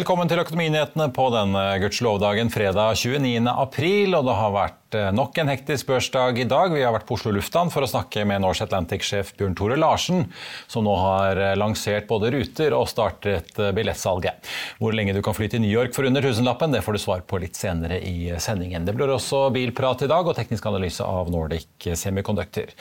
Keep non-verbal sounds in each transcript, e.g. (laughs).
Velkommen til Økonominyhetene på denne gudskjelovdagen fredag 29. april. og Det har vært eh, nok en hektisk børsdag i dag. Vi har vært på Oslo lufthavn for å snakke med Norse Atlantic-sjef Bjørn Tore Larsen, som nå har eh, lansert både ruter og startet eh, billettsalget. Hvor lenge du kan fly til New York for under tusenlappen, det får du svar på litt senere i sendingen. Det blir også bilprat i dag og teknisk analyse av Nordic Semiconductor.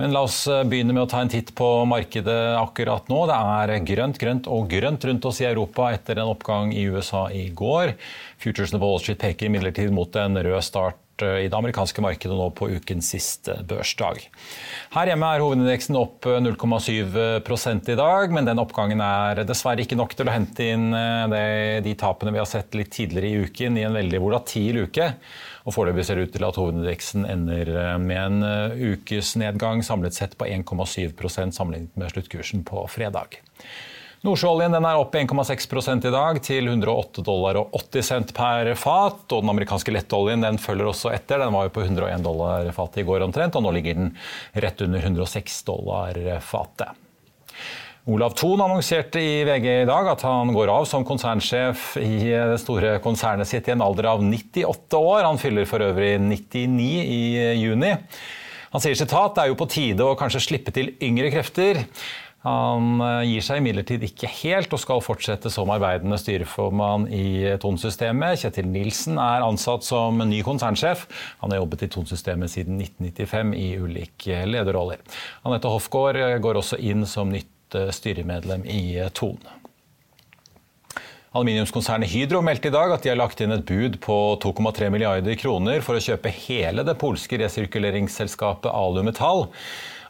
Men la oss begynne med å ta en titt på markedet akkurat nå. Det er grønt, grønt og grønt rundt oss i Europa etter en oppgang i USA i går. Futuresene på Wall Street peker imidlertid mot en rød start i det amerikanske markedet nå på ukens siste børsdag. Her hjemme er hovedindeksen opp 0,7% i dag, men den oppgangen er dessverre ikke nok til å hente inn det, de tapene vi har sett litt tidligere i uken i en veldig volatil uke. Og Foreløpig ser det ut til at hovedindeksen ender eh, med en ukes nedgang samlet sett på 1,7% sammenlignet med sluttkursen på fredag. Nordsjøoljen er opp 1,6 i dag, til 108 dollar og 80 cent per fat. og Den amerikanske lettoljen den følger også etter. Den var jo på 101 dollar fatet i går omtrent, og nå ligger den rett under 106 dollar fatet. Olav Thon annonserte i VG i dag at han går av som konsernsjef i det store konsernet sitt i en alder av 98 år. Han fyller for øvrig 99 i juni. Han sier sitat det er jo på tide å kanskje slippe til yngre krefter. Han eh, gir seg imidlertid ikke helt og skal fortsette som arbeidende styreformann i Tonsystemet. Kjetil Nilsen er ansatt som ny konsernsjef. Han har jobbet i Tonsystemet siden 1995 i ulike lederroller. Anette Hofgaard eh, går også inn som nytt eh, styremedlem i Ton. Aluminiumskonsernet Hydro meldte i dag at de har lagt inn et bud på 2,3 milliarder kroner for å kjøpe hele det polske resirkuleringsselskapet Alumetall.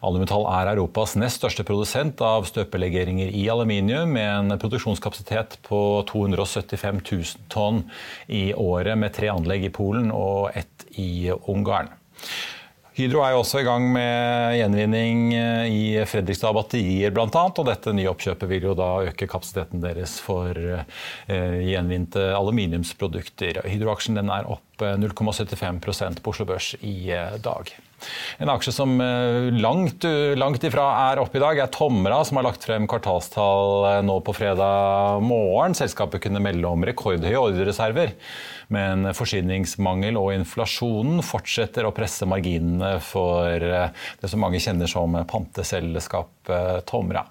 Alumetall er Europas nest største produsent av støpelegeringer i aluminium, med en produksjonskapasitet på 275 000 tonn i året, med tre anlegg i Polen og ett i Ungarn. Hydro er jo også i gang med gjenvinning eh, i Fredrikstad batterier bl.a. Og dette nye oppkjøpet vil jo da øke kapasiteten deres for eh, gjenvinte aluminiumsprodukter. Hydro-aksjen er opp 0,75% på Oslo Børs i eh, dag. En aksje som langt, langt ifra er oppe i dag, er Tomra, som har lagt frem kvartalstall nå på fredag morgen. Selskapet kunne melde om rekordhøye ordrereserver. Men forsyningsmangel og inflasjonen fortsetter å presse marginene for eh, det som mange kjenner som Tomra.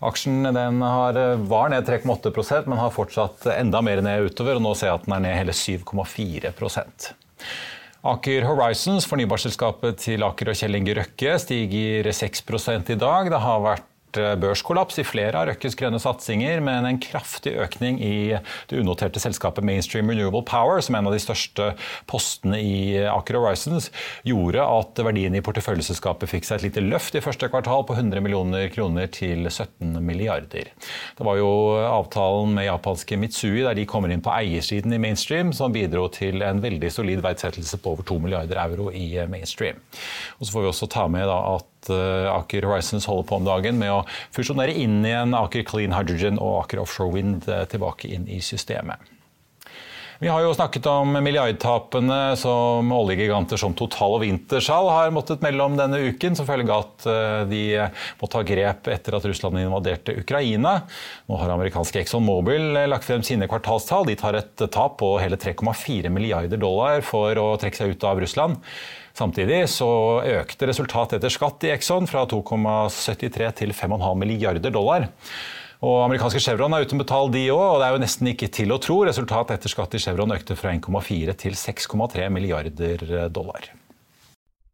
Aksjen har, eh, var ned 3,8 men har fortsatt enda mer ned utover. og Nå ser jeg at den er ned hele 7,4% Aker Horizons, fornybarselskapet til Aker og Kjell Inge Røkke, stiger 6 i dag. Det har vært børskollaps i flere av Røkkes grønne satsinger, men en kraftig økning i det unoterte selskapet Mainstream Renewable Power, som er en av de største postene i Aker Horizons, gjorde at verdien i porteføljeselskapet fikk seg et lite løft i første kvartal på 100 millioner kroner til 17 milliarder. Det var jo avtalen med japanske Mitsui der de kommer inn på eiersiden i Mainstream, som bidro til en veldig solid verdsettelse på over 2 milliarder euro i Mainstream. Og så får vi også ta med at Eh, Aker Horizons holder på om dagen med å fusjonere inn igjen Aker Clean Hydrogen og Aker Offshore Wind eh, tilbake inn i systemet. Vi har jo snakket om milliardtapene som oljegiganter som Total og Wintershall har måttet melde om denne uken, som følge av at eh, de må ta grep etter at Russland invaderte Ukraina. Nå har amerikanske Exxon Mobil lagt frem sine kvartalstall. De tar et tap på hele 3,4 milliarder dollar for å trekke seg ut av Russland. Samtidig så økte resultatet etter skatt i Exxon fra 2,73 til 5,5 milliarder dollar. Og amerikanske Chevron er uten betalt, de òg, og det er jo nesten ikke til å tro. Resultatet etter skatt i Chevron økte fra 1,4 til 6,3 milliarder dollar.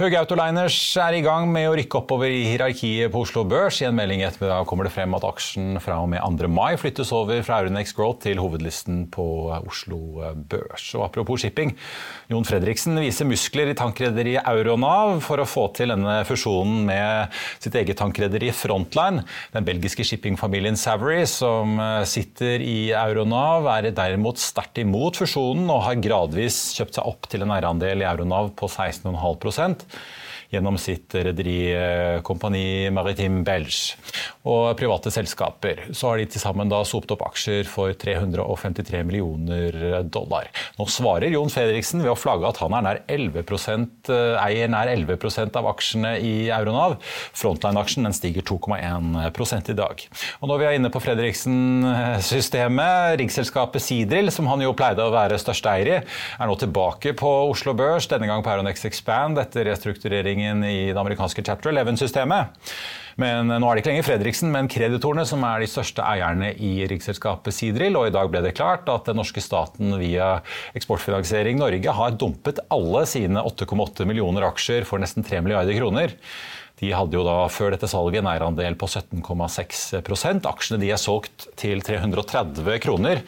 Høge Autoliners er i gang med å rykke oppover i hierarkiet på Oslo Børs. I en melding i ettermiddag kommer det frem at aksjen fra og med 2. mai flyttes over fra Euronex Growth til hovedlisten på Oslo Børs. Og apropos shipping, Jon Fredriksen viser muskler i tankrederiet Euronav for å få til denne fusjonen med sitt eget tankrederi Frontline. Den belgiske shippingfamilien Savory, som sitter i Euronav, er derimot sterkt imot fusjonen og har gradvis kjøpt seg opp til en eierandel i Euronav på 16,5 hat. Gjennom sitt rederi Maritim Belge og private selskaper. Så har de til sammen da sopt opp aksjer for 353 millioner dollar. Nå svarer Jon Fredriksen ved å flagge at han er nær 11% eier nær 11% av aksjene i Euronav. Frontline-aksjen den stiger 2,1 i dag. Og når vi er inne på Fredriksen-systemet, riggselskapet Sidril, som han jo pleide å være største eier i, er nå tilbake på Oslo Børs, denne gang på Euronex Expand etter restruktureringen i det amerikanske Chapter 11-systemet. Men nå er det ikke lenger Fredriksen, men kreditorene som er de største eierne i riksselskapet Sidril. Og i dag ble det klart at den norske staten via Eksportfinansiering Norge har dumpet alle sine 8,8 millioner aksjer for nesten 3 milliarder kroner. De hadde jo da før dette salget en eierandel på 17,6% Aksjene de er solgt til 330 kroner.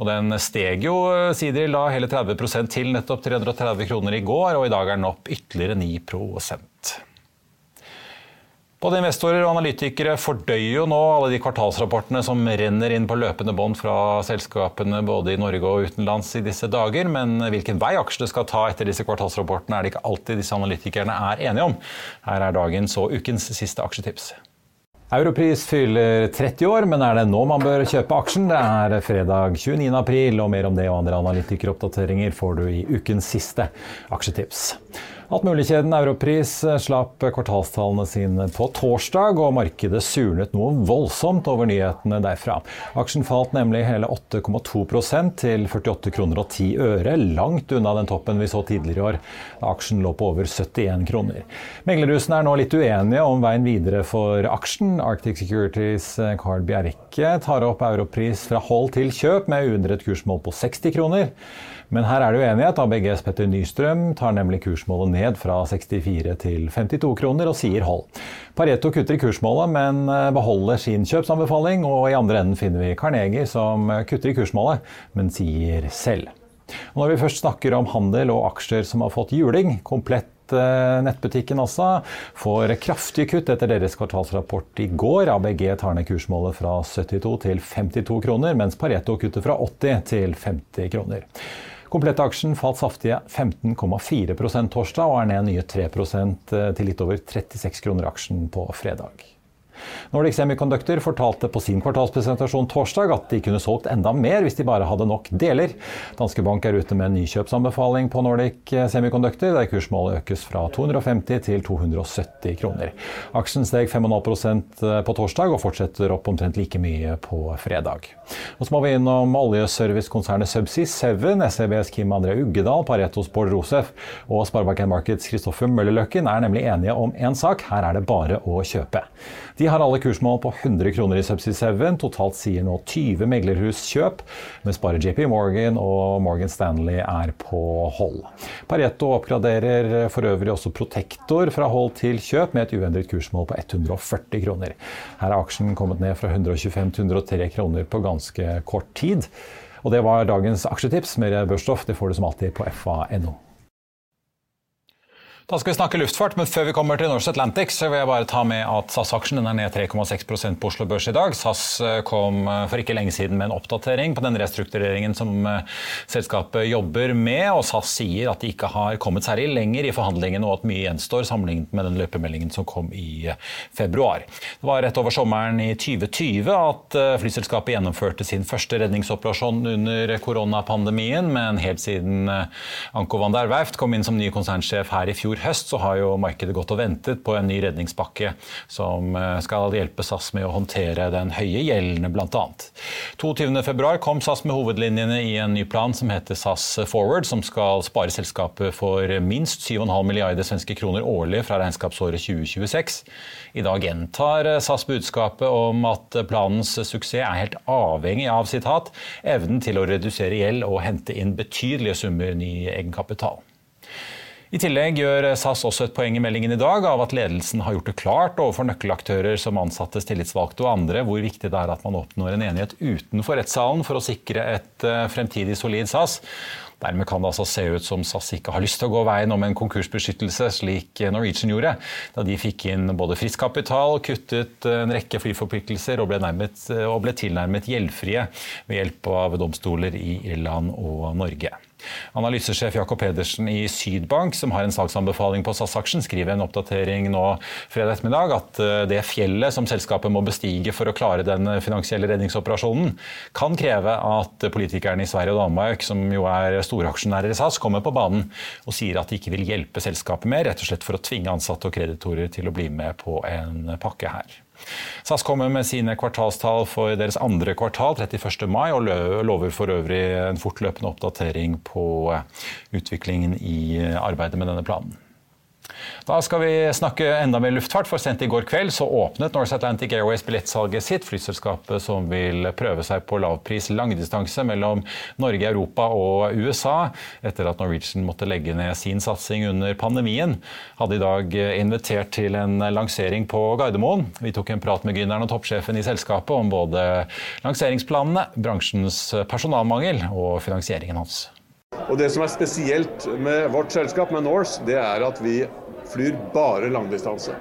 Og den steg jo Sidril da hele 30 til nettopp 330 kroner i går, og i dag er den opp ytterligere 9 både investorer og analytikere fordøyer jo nå alle de kvartalsrapportene som renner inn på løpende bånd fra selskapene både i Norge og utenlands i disse dager, men hvilken vei aksjene skal ta etter disse kvartalsrapportene er det ikke alltid disse analytikerne er enige om. Her er dagens og ukens siste aksjetips. Europris fyller 30 år, men er det nå man bør kjøpe aksjen? Det er fredag 29. april, og mer om det og andre analytikeroppdateringer får du i ukens siste aksjetips. Altmuligkjeden Europris slapp kvartalstallene sine på torsdag, og markedet surnet noe voldsomt over nyhetene derfra. Aksjen falt nemlig hele 8,2% til 48 kroner og 10 øre, langt unna den toppen vi så tidligere i år. Aksjen lå på over 71 kroner. Meglerhusene er nå litt uenige om veien videre for aksjen. Arctic Securities Carl Bjerke tar opp Europris fra hold til kjøp med uendret kursmål på 60 kroner. Men her er det uenighet. ABGs Petter Nystrøm tar nemlig kursmålet ned fra 64 til 52 kroner og sier hold. Pareto kutter i kursmålet, men eh, beholder sin kjøpsanbefaling. Og i andre enden finner vi Carnegie som kutter i kursmålet, men sier selv. Og når vi først snakker om handel og aksjer som har fått juling, komplett eh, nettbutikken også får kraftige kutt etter deres kvartalsrapport i går. ABG tar ned kursmålet fra 72 til 52 kroner, mens Pareto kutter fra 80 til 50 kroner. Komplettaksjen falt saftige 15,4% torsdag og er ned nye 3 eh, til litt over 36 kroner aksjen på fredag. Nordic Semiconductor fortalte på sin kvartalspresentasjon torsdag at de kunne solgt enda mer hvis de bare hadde nok deler. Danske Bank er ute med en nykjøpsanbefaling på Nordic Semiconductor, der kursmålet økes fra 250 til 270 kroner. Aksjen steg 5,5% på torsdag og fortsetter opp omtrent like mye på fredag. Og så må vi innom oljeservicekonsernet Subsea 7, SEBs Kim André Uggedal, Paretos Bård Rosef og Sparebanken Markets Kristoffer Møllerløkken er nemlig enige om én sak. Her er det bare å kjøpe. De har alle kursmål på 100 kroner i Subsea 7. Totalt sier nå 20 meglerhus kjøp, mens bare JP Morgan og Morgan Stanley er på hold. Pareto oppgraderer for øvrig også Protektor fra hold til kjøp med et uendret kursmål på 140 kroner. Her er aksjen kommet ned fra 125 til 103 kroner på ganske kort tid. Og det var dagens aksjetips. Mer børsstoff det får du som alltid på fa.no. Da skal vi snakke luftfart, men før vi kommer til Norse Atlantic, så vil jeg bare ta med at SAS-aksjen er ned 3,6% på Oslo Børs i dag. SAS eh, kom eh, for ikke lenge siden med en oppdatering på den restruktureringen som eh, selskapet jobber med, og SAS sier at de ikke har kommet særlig lenger i forhandlingene, og at mye gjenstår sammenlignet med den løpemeldingen som kom i februar. Det var rett over sommeren i 2020 at flyselskapet gjennomførte sin første redningsoperasjon under koronapandemien, men helt siden Anko van der Werft kom inn som ny konsernsjef her i fjor fjor høst så har jo markedet gått og ventet på en ny redningspakke som eh, skal hjelpe SAS med å håndtere den høye gjelden bl.a. 22.2 kom SAS med hovedlinjene i en ny plan som heter SAS Forward, som skal spare selskapet for minst 7,5 milliarder svenske kroner årlig fra regnskapsåret 2026. I dag gjentar SAS budskapet om at planens suksess er helt avhengig av sitat, evnen til å redusere gjeld og hente inn betydelige summer ny egenkapital. I tillegg gjør SAS også et poeng i meldingen i dag av at ledelsen har gjort det klart overfor nøkkelaktører som ansattes tillitsvalgte og andre hvor viktig det er at man oppnår en enighet utenfor rettssalen for å sikre et eh, fremtidig solid SAS. Dermed kan det altså se ut som SAS ikke har lyst til å gå veien om en konkursbeskyttelse, slik Norwegian gjorde, da de fikk inn både frisk kapital, kuttet en rekke flyforpliktelser og ble, og ble tilnærmet gjeldfrie ved hjelp av domstoler i Irland og Norge. Analysesjef Jakob Pedersen i Sydbank, som har en salgsanbefaling på SAS-aksjen, skriver en oppdatering nå fredag ettermiddag at eh, det fjellet som selskapet må bestige for å klare den finansielle redningsoperasjonen, kan kreve at politikerne i Sverige og Danmark, som jo er storaksjonærer i SAS, kommer på banen og sier at de ikke vil hjelpe selskapet mer, rett og slett for å tvinge ansatte og kreditorer til å bli med på en pakke her. SAS kommer med sine kvartalstall for deres andre kvartal 31. mai, og lover for øvrig en fortløpende oppdatering på utviklingen i arbeidet med denne planen. Da skal vi snakke enda mer luftfart, for sent i går kveld så åpnet North Atlantic Airways billettsalget sitt. Flyselskapet som vil prøve seg på lavpris langdistanse mellom Norge, Europa og USA. Etter at Norwegian måtte legge ned sin satsing under pandemien, hadde i dag invitert til en lansering på Gardermoen. Vi tok en prat med gründeren og toppsjefen i selskapet om både lanseringsplanene, bransjens personalmangel og finansieringen hans. Og Det som er spesielt med vårt selskap, med Norse, det er at vi flyr bare langdistanse.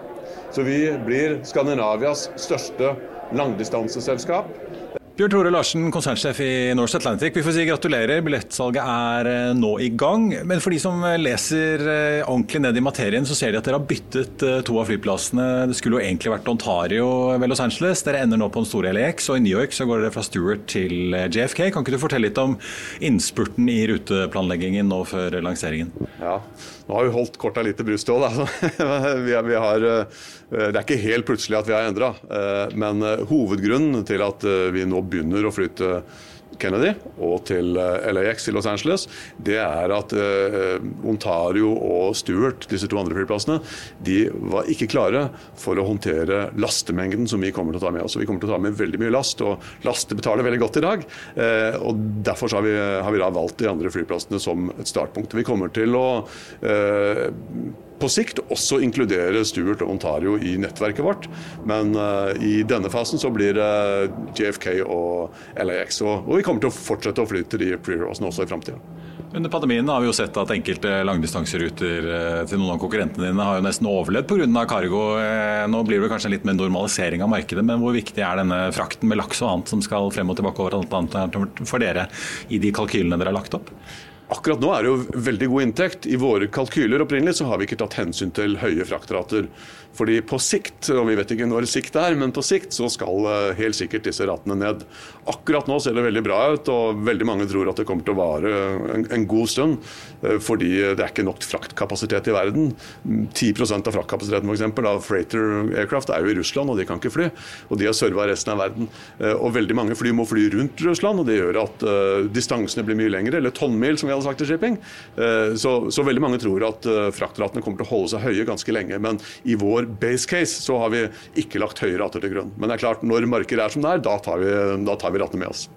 Så vi blir Skandinavias største langdistanseselskap. Bjørn Tore Larsen, konsernsjef i Norse Atlantic. Vi får si gratulerer, billettsalget er eh, nå i gang. Men for de som leser eh, ordentlig ned i materien, så ser de at dere har byttet eh, to av flyplassene. Det skulle jo egentlig vært Ontario ved Los Angeles. Dere ender nå på den store LAX, og i New York så går dere fra Stewart til JFK. Kan ikke du fortelle litt om innspurten i ruteplanleggingen nå før lanseringen? Ja, nå har vi holdt korta litt i brystet òg, (laughs) vi, vi har, det er ikke helt plutselig at vi har endra. Men hovedgrunnen til at vi nå begynner å flytte Kennedy og til eh, LAX i Los Angeles, det er at eh, Ontario og Stuart, disse to andre flyplassene, de var ikke klare for å håndtere lastemengden som vi kommer til å ta med oss. Vi kommer til å ta med veldig mye last, og laste betaler veldig godt i dag. Eh, og Derfor har vi, har vi da valgt de andre flyplassene som et startpunkt. Vi kommer til å på sikt også inkludere Stuart og Ontario i nettverket vårt. Men uh, i denne fasen så blir det JFK og LAX. Og, og vi kommer til å fortsette å fly til de pre-rosene også i framtida. Under pandemien har vi jo sett at enkelte langdistanseruter eh, til noen av konkurrentene dine har jo nesten overlevd pga. cargo. Eh, nå blir det kanskje litt mer normalisering av markedet, men hvor viktig er denne frakten med laks og annet som skal frem og tilbake over Atlanten for dere i de kalkylene dere har lagt opp? Akkurat nå er det jo veldig god inntekt. I våre kalkyler opprinnelig så har vi ikke tatt hensyn til høye fraktrater. Fordi på sikt, og vi vet ikke når sikt er, men på sikt så skal eh, helt sikkert disse ratene ned. Akkurat nå ser det veldig bra ut, og veldig mange tror at det kommer til å vare en, en god stund. Eh, fordi det er ikke nok fraktkapasitet i verden. 10% av fraktkapasiteten f.eks. av Freighter Aircraft er jo i Russland, og de kan ikke fly. Og de har serva resten av verden. Eh, og veldig mange fly må fly rundt Russland, og det gjør at distansene blir mye lengre, eller tonnmil, som vi hadde sagt i shipping. Uh, så, så, veldig mange tror at uh, fraktratene kommer til å holde seg høye ganske lenge. Men i vår base case så har vi ikke lagt høye rater til grunn. Men det er klart, når markedet er som det er, da tar vi, da tar vi ratene med oss.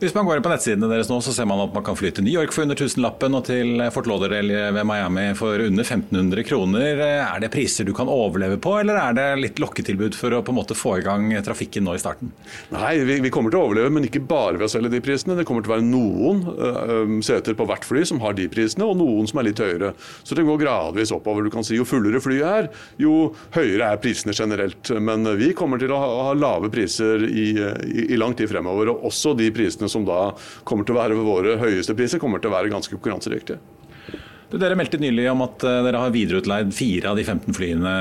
Hvis man går inn på nettsidene deres nå, så ser man at man kan fly til New York for under tusenlappen og til Fort Lauderdale ved Miami for under 1500 kroner. Er det priser du kan overleve på, eller er det litt lokketilbud for å på en måte få i gang trafikken nå i starten? Nei, vi, vi kommer til å overleve, men ikke bare ved å selge de prisene. Det kommer til å være noen uh, seter på hvert fly som har de prisene, og noen som er litt høyere. Så det går gradvis oppover. Du kan si Jo fullere flyet er, jo høyere er prisene generelt. Men vi kommer til å ha, ha lave priser i, i, i lang tid fremover, og også de prisene som da kommer til å være våre høyeste priser, kommer til å være ganske konkurransedyktige. Du, dere meldte nylig om at eh, dere har videreutleid fire av de 15 flyene,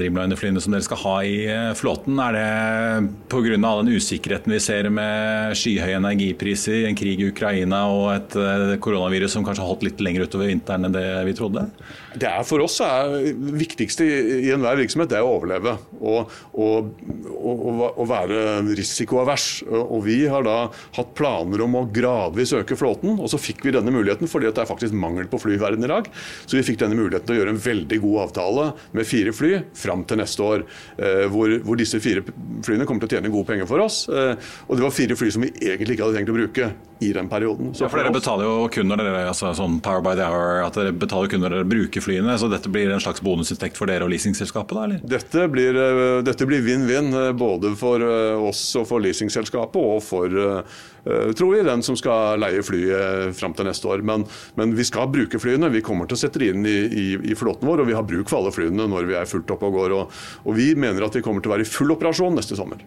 Dreamliner-flyene som dere skal ha i eh, flåten. Er det pga. den usikkerheten vi ser med skyhøye energipriser, en krig i Ukraina og et eh, koronavirus som kanskje har holdt litt lenger utover vinteren enn det vi trodde? Det er For oss er viktigste i enhver virksomhet det er å overleve og, og, og, og være risikoavers. Og Vi har da hatt planer om å gradvis øke flåten, og så fikk vi denne muligheten fordi det er faktisk mangel på fly verden i dag. Så vi fikk denne muligheten til å gjøre en veldig god avtale med fire fly fram til neste år. Eh, hvor, hvor, disse fire flyene kommer til å tjene gode penger for oss. Eh, og det var fire fly som vi egentlig ikke hadde tenkt å bruke i den perioden. Så ja, for Dere betaler jo kun når dere altså sånn power by the hour, at dere betaler kun når dere bruker flyene. Så dette blir en slags bonusinntekt for dere og leasingselskapet? da, eller? Dette blir, eh, vinn-vinn både for oss og for leasingselskapet og for tror vi, den som skal leie flyet fram til neste år. Men, men vi skal bruke flyene flyene. Vi kommer til å sette det inn i, i, i, flåten vår, og vi har bruk for alle flyene når vi er fullt oppe og går. Og, og vi mener at vi kommer til å være i full operasjon neste sommer.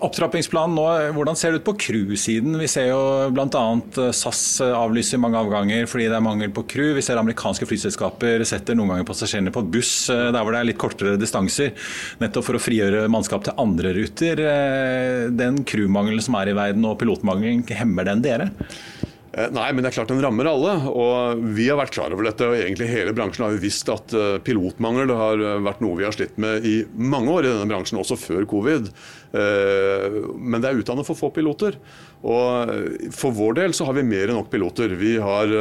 Opptrappingsplanen nå, hvordan ser det ut på crew-siden? Vi ser jo bl.a. SAS avlyser mange avganger fordi det er mangel på crew. Vi ser amerikanske flyselskaper setter noen ganger passasjerene på buss eh, der hvor det er litt kortere distanser, nettopp for å frigjøre mannskap til andre ruter. Den crew-mangelen som er i verden og pilotmangelen, hemmer den dere? Eh, nei, men det er klart den rammer alle. og Vi har vært klar over dette. og egentlig Hele bransjen har jo visst at eh, pilotmangel har eh, vært noe vi har slitt med i mange år i denne bransjen, også før covid. Men det er utdannet for få piloter. Og For vår del så har vi mer enn nok piloter. Vi har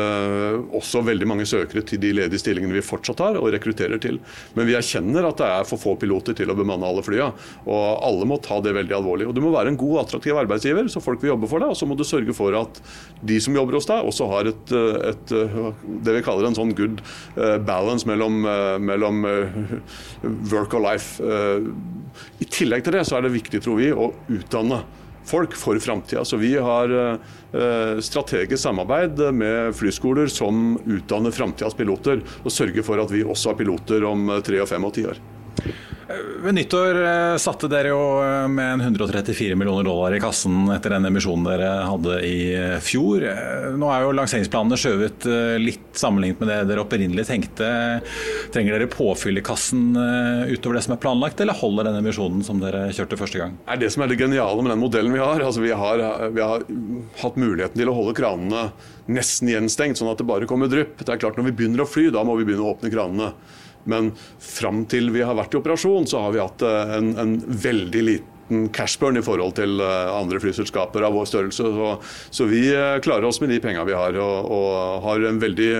også veldig mange søkere til de ledige stillingene vi fortsatt har og rekrutterer til. Men vi erkjenner at det er for få piloter til å bemanne alle flya. Og alle må ta det veldig alvorlig. Og Du må være en god, attraktiv arbeidsgiver, så folk vil jobbe for deg. Og så må du sørge for at de som jobber hos deg, også har et, et, det vi kaller en sånn good eh, balance mellom, eh, mellom eh, work og life. I tillegg til det så er det viktig, tror vi, å utdanne folk for framtida. Så vi har strategisk samarbeid med flyskoler som utdanner framtidas piloter, og sørger for at vi også har piloter om tre og fem og ti år. Ved nyttår eh, satte dere jo eh, med 134 millioner dollar i kassen etter den emisjonen dere hadde i eh, fjor. Nå er jo lanseringsplanene skjøvet litt sammenlignet med det dere opprinnelig tenkte. Trenger dere påfyll i kassen utover det som er planlagt, eller holder den emisjonen som dere kjørte første gang? Det er det som er det geniale med den modellen vi har. Altså, vi, har vi har hatt muligheten til å holde kranene nesten gjenstengt, sånn at det bare kommer drypp. Det er klart Når vi begynner å fly, da må vi begynne å åpne kranene. Men fram til vi har vært i operasjon, så har vi hatt eh, en, en veldig liten cashburn i forhold til eh, andre flyselskaper av vår størrelse. Så, så vi eh, klarer oss med de penga vi har, og, og, har en veldig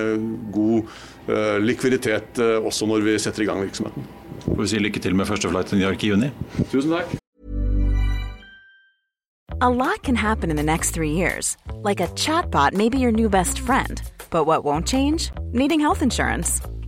god uh, likviditet uh, også når vi setter i gang virksomheten. Får vi si lykke til med første flight til New York i juni. Tusen takk. A lot can happen in the next three years. Like a chatbot may be your new best friend. But what won't change? Needing health insurance.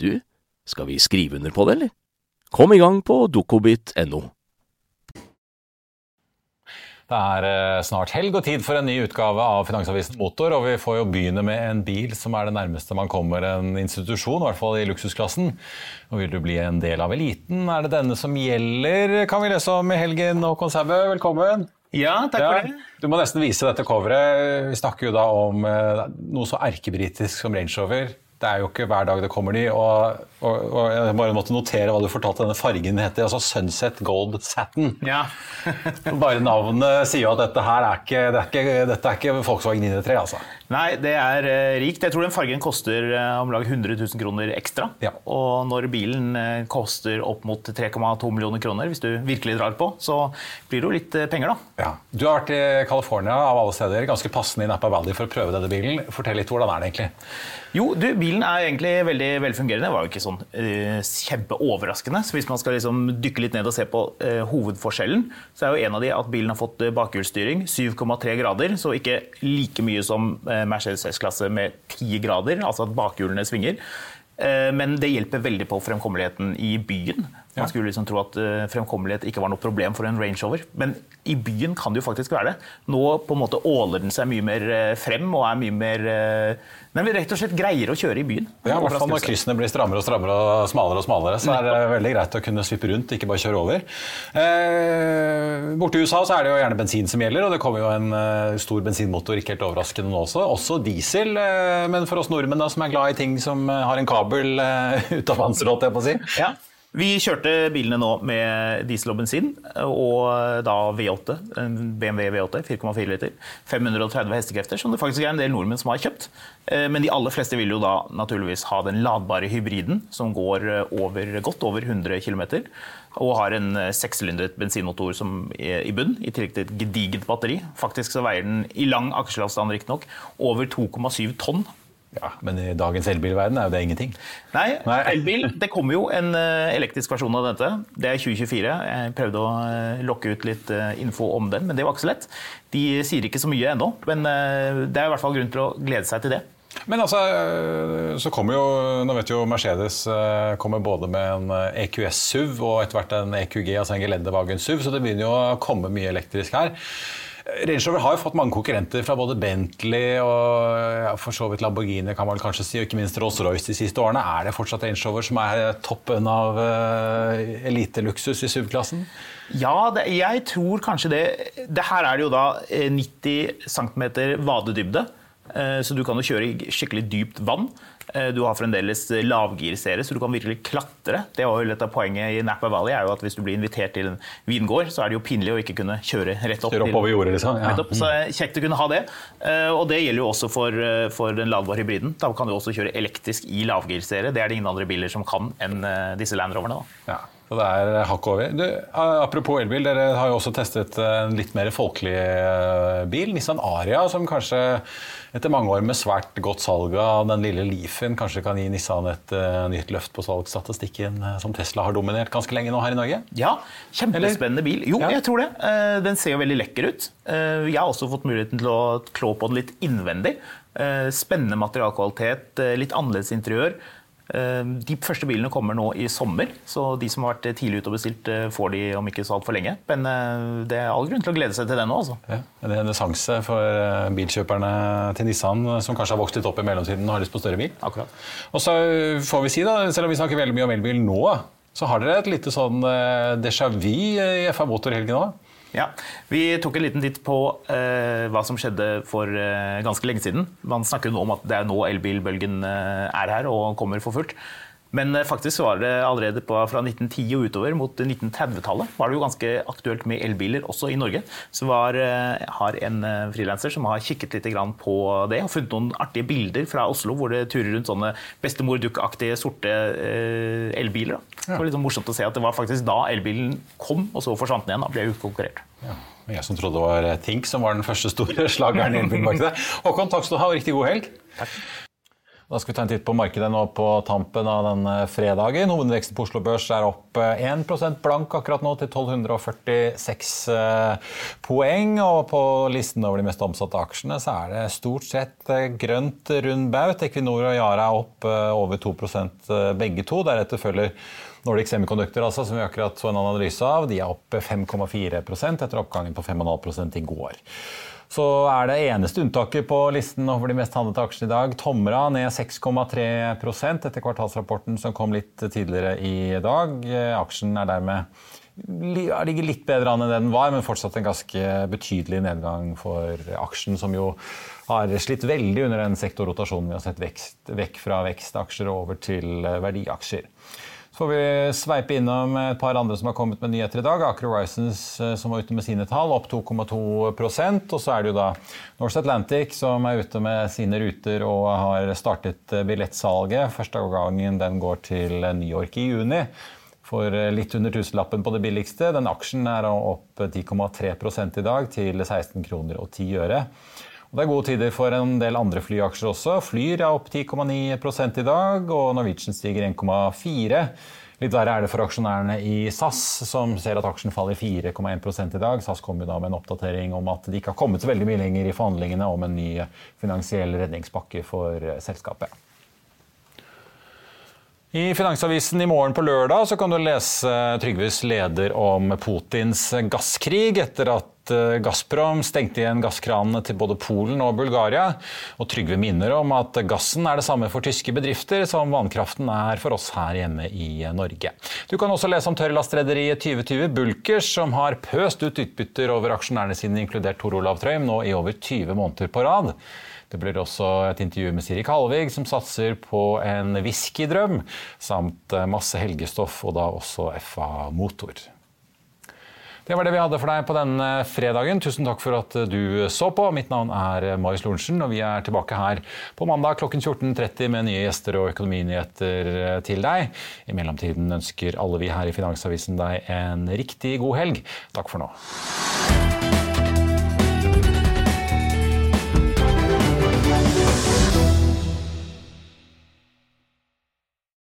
du, skal vi skrive under på det, eller? Kom i gang på dokobit.no. Det er eh, snart helg og tid for en ny utgave av Finansavisen Motor, og vi får jo begynne med en bil som er det nærmeste man kommer en institusjon, i hvert fall i luksusklassen. Og vil du bli en del av eliten, er det denne som gjelder, kan vi lese om i helgen. Håkon Sæbø, velkommen. Ja, takk ja, for det. Du må nesten vise dette coveret. Vi snakker jo da om eh, noe så erkebritisk som Range Rover det er jo ikke hver dag det kommer de. Og, og, og jeg bare måtte notere hva du fortalte denne fargen heter. altså Sunset Gold Satin. Ja. (laughs) bare navnet sier jo at dette her er ikke, det er ikke, dette er ikke Volkswagen 903, altså. Nei, det er eh, rikt. Jeg tror den fargen koster eh, om lag 100 000 kroner ekstra. Ja. Og når bilen eh, koster opp mot 3,2 millioner kroner, hvis du virkelig drar på, så blir det jo litt penger, da. Ja. Du har vært i California av alle steder, ganske passende i Napa Valley for å prøve denne bilen. Fortell litt, hvordan er det egentlig? Jo, du, bilen er egentlig veldig velfungerende. Det var jo ikke sånn uh, kjempeoverraskende. Så hvis man skal liksom dykke litt ned og se på uh, hovedforskjellen, så er jo en av de at bilen har fått uh, bakhjulsstyring. 7,3 grader, så ikke like mye som Mercedes S-klasse med 10 grader, altså at bakhjulene svinger. Men det hjelper veldig på fremkommeligheten i byen. Man skulle liksom tro at fremkommelighet ikke var noe problem for en Range Rover. Men i byen kan det jo faktisk være det. Nå på en måte åler den seg mye mer frem og er mye mer men vi rett og slett greier å kjøre i byen. Ja, i hvert fall Når kryssene blir strammere og strammere og smalere, og smalere, så er det veldig greit å kunne svippe rundt, ikke bare kjøre over. Eh, borte i USA så er det jo gjerne bensin som gjelder, og det kommer jo en uh, stor bensinmotor, ikke helt overraskende nå også. Også diesel, uh, men for oss nordmenn da, som er glad i ting som uh, har en kabel uh, (laughs) ut av panseret, holdt jeg på å si. Ja. Vi kjørte bilene nå med diesel og bensin, og da V8. BMW V8, 4,4 liter. 530 hestekrefter, som det faktisk er en del nordmenn som har kjøpt. Eh, men de aller fleste vil jo da naturligvis ha den ladbare hybriden, som går eh, over, godt over 100 km. Og har en eh, sekssylindret bensinmotor som er i bunn, i tillegg til et gedigent batteri. Faktisk så veier den i lang aksjeavstand riktignok over 2,7 tonn. Ja, Men i dagens elbilverden er jo det ingenting. Nei, Nei. elbil Det kommer jo en eh, elektrisk versjon av dette. Det er 2024. Jeg prøvde å eh, lokke ut litt eh, info om den, men det var ikke så lett. De sier ikke så mye ennå, men det er i hvert fall grunn til å glede seg til det. Men altså, så kommer jo, nå vet jo Mercedes kommer både med en EQS SUV og etter hvert en EQG, altså en Geländewagen SUV, så det begynner jo å komme mye elektrisk her. Range Rover har jo fått mange konkurrenter fra både Bentley og ja, for så vidt Lamborghini kan man kanskje si, og ikke minst Rolls-Royce de siste årene. Er det fortsatt Range Rover som er toppen av uh, eliteluksus i SUV-klassen? Ja, det, jeg tror kanskje det. det. Her er det jo da 90 eh, cm vadedybde, uh, så du kan jo kjøre i skikkelig dypt vann. Eh, du har fremdeles lavgirserie, så du kan virkelig klatre. Det var jo litt av Poenget i Napa Valley er jo at hvis du blir invitert til en vingård, så er det jo pinlig å ikke kunne kjøre rett opp. Kjøre oppover jordet, liksom. Ja. Så kjekt å kunne ha det. Eh, og det gjelder jo også for, eh, for den ladbare hybriden. Da kan du også kjøre elektrisk i lavgirserie. Det er det ingen andre biler som kan enn disse Land Roverne. Ja. Så det er hakk over. Du, apropos elbil, dere har jo også testet en litt mer folkelig bil. Nissan Aria, som kanskje etter mange år med svært godt salg av den lille Leafen kanskje kan gi Nissan et uh, nytt løft på salgsstatistikken, som Tesla har dominert ganske lenge nå her i Norge? Ja, kjempespennende bil. Jo, ja. jeg tror det. Den ser jo veldig lekker ut. jeg har også fått muligheten til å klå på den litt innvendig. spennende materialkvalitet, litt annerledes interiør. Eh, de første bilene kommer nå i sommer, så de som har vært tidlig ute og bestilt, eh, får de om ikke så altfor lenge. Men eh, det er all grunn til å glede seg til det nå. Altså. Ja, det er en renessanse for bilkjøperne til Nissan, som kanskje har vokst litt opp i mellomtiden og har lyst på større bil. Akkurat. Og så får vi si, da, selv om vi snakker veldig mye om elbil nå, så har dere et lite sånn déjà vu i FA Motor-helgen òg? Ja, Vi tok en liten titt på eh, hva som skjedde for eh, ganske lenge siden. Man snakker nå om at det er nå elbilbølgen eh, er her og kommer for fullt. Men eh, faktisk var det allerede på, fra 1910 og utover mot 1930-tallet var det jo ganske aktuelt med elbiler også i Norge. Så var, eh, har en eh, frilanser som har kikket litt på det og funnet noen artige bilder fra Oslo hvor det turer rundt sånne bestemor duck-aktige sorte elbiler. Det var litt sånn morsomt å se at det var faktisk da elbilen kom, og så forsvant den igjen. Da ble utkonkurrert. Ja. Jeg som trodde det var Tink som var den første store (laughs) slageren i elbilmarkedet. Håkon, takk skal du ha, og riktig god helg. Takk. Da skal vi ta en titt på markedet nå på tampen av denne fredagen. Hovedveksten på Oslo Børs er opp 1% blank akkurat nå til 1246 poeng. Og på listen over de mest omsatte aksjene så er det stort sett grønt rund baut. Equinor og Yara er opp over 2% begge to. Deretter følger Nordic Semiconductor, altså, som vi akkurat så en analyse av, de er opp 5,4% etter oppgangen på 5,5 i går. Så er det eneste unntaket på listen over de mest handlede aksjene i dag. Tomra ned 6,3% etter kvartalsrapporten som kom litt tidligere i dag. Aksjen er dermed ligger litt bedre an enn den var, men fortsatt en ganske betydelig nedgang for aksjen, som jo har slitt veldig under den sektorrotasjonen vi har sett vekst, vekk fra vekstaksjer over til verdiaksjer. Så får vi sveipe innom et par andre som har kommet med nyheter i dag. Aker Horizons eh, som var ute med sine tall, opp 2,2% Og så er det jo da Norse Atlantic som er ute med sine ruter og har startet eh, billettsalget. Første gangen den går til New York i juni. For eh, litt under tusenlappen på det billigste. Den aksjen er opp 10,3 i dag til 16 kroner og 10 øre. Det er gode tider for en del andre flyaksjer også. Flyr er opp 10,9 i dag, og Norwegian stiger 1,4 Litt verre er det for aksjonærene i SAS, som ser at aksjen faller 4,1 i dag. SAS kom jo da med en oppdatering om at de ikke har kommet så veldig mye lenger i forhandlingene om en ny finansiell redningspakke for selskapet. I Finansavisen i morgen på lørdag kan du lese Trygves leder om Putins gasskrig etter at Eh, Gazprom stengte igjen gasskranene til både Polen og Bulgaria. Og Trygve minner om at gassen er det samme for tyske bedrifter som vannkraften er for oss her hjemme i Norge. Du kan også lese om tørrlastrederiet 2020 Bulkers, som har pøst ut utbytter over aksjonærene sine, inkludert Tor Olav Trøim, nå i over 20 måneder på rad. Det blir også et intervju med Siri Kalvig, som satser på en whiskydrøm, samt masse helgestoff, og da også FA Motor. Det var det vi hadde for deg på denne fredagen. Tusen takk for at du så på. Mitt navn er Marius Lorentzen, og vi er tilbake her på mandag klokken 14.30 med nye gjester og økonominyheter til deg. I mellomtiden ønsker alle vi her i Finansavisen deg en riktig god helg. Takk for nå.